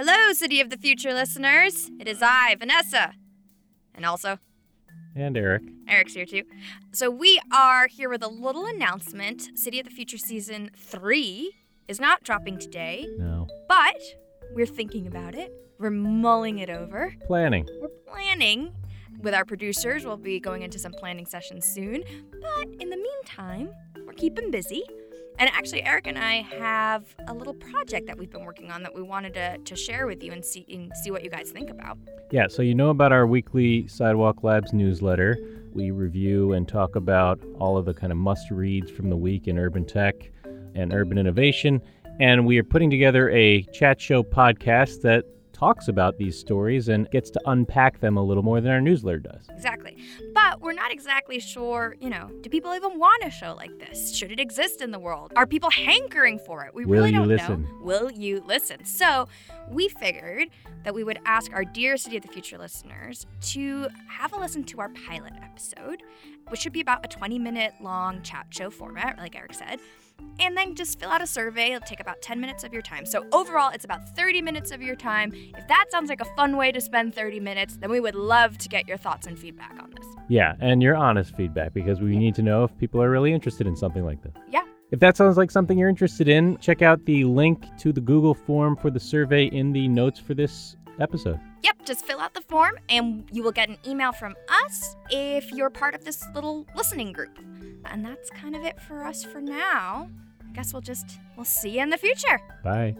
Hello, City of the Future listeners. It is I, Vanessa. And also, And Eric. Eric's here too. So we are here with a little announcement. City of the Future Season 3 is not dropping today, No. but we're thinking about it. We're mulling it over. Planning. We're planning with our producers. We'll be going into some planning sessions soon. But in the meantime, we're keeping busy. And actually, Eric and I have a little project that we've been working on that we wanted to, to share with you and see, and see what you guys think about. Yeah, so you know about our weekly Sidewalk Labs newsletter. We review and talk about all of the kind of must reads from the week in urban tech and urban innovation. And we are putting together a chat show podcast that talks about these stories and gets to unpack them a little more than our newsletter does. Exactly. But we're not exactly sure, you know, do people even want a show like this? Should it exist in the world? Are people hankering for it? We Will really don't listen? know. Will you listen? So we figured that we would ask our dear City of the Future listeners to have a listen to our pilot episode, which should be about a 20 minute long chat show format, like Eric said. And then just fill out a survey. It'll take about 10 minutes of your time. So, overall, it's about 30 minutes of your time. If that sounds like a fun way to spend 30 minutes, then we would love to get your thoughts and feedback on this. Yeah, and your honest feedback because we need to know if people are really interested in something like this. Yeah. If that sounds like something you're interested in, check out the link to the Google form for the survey in the notes for this episode. Yep, just fill out the form and you will get an email from us if you're part of this little listening group. And that's kind of it for us for now. I guess we'll just we'll see you in the future. Bye.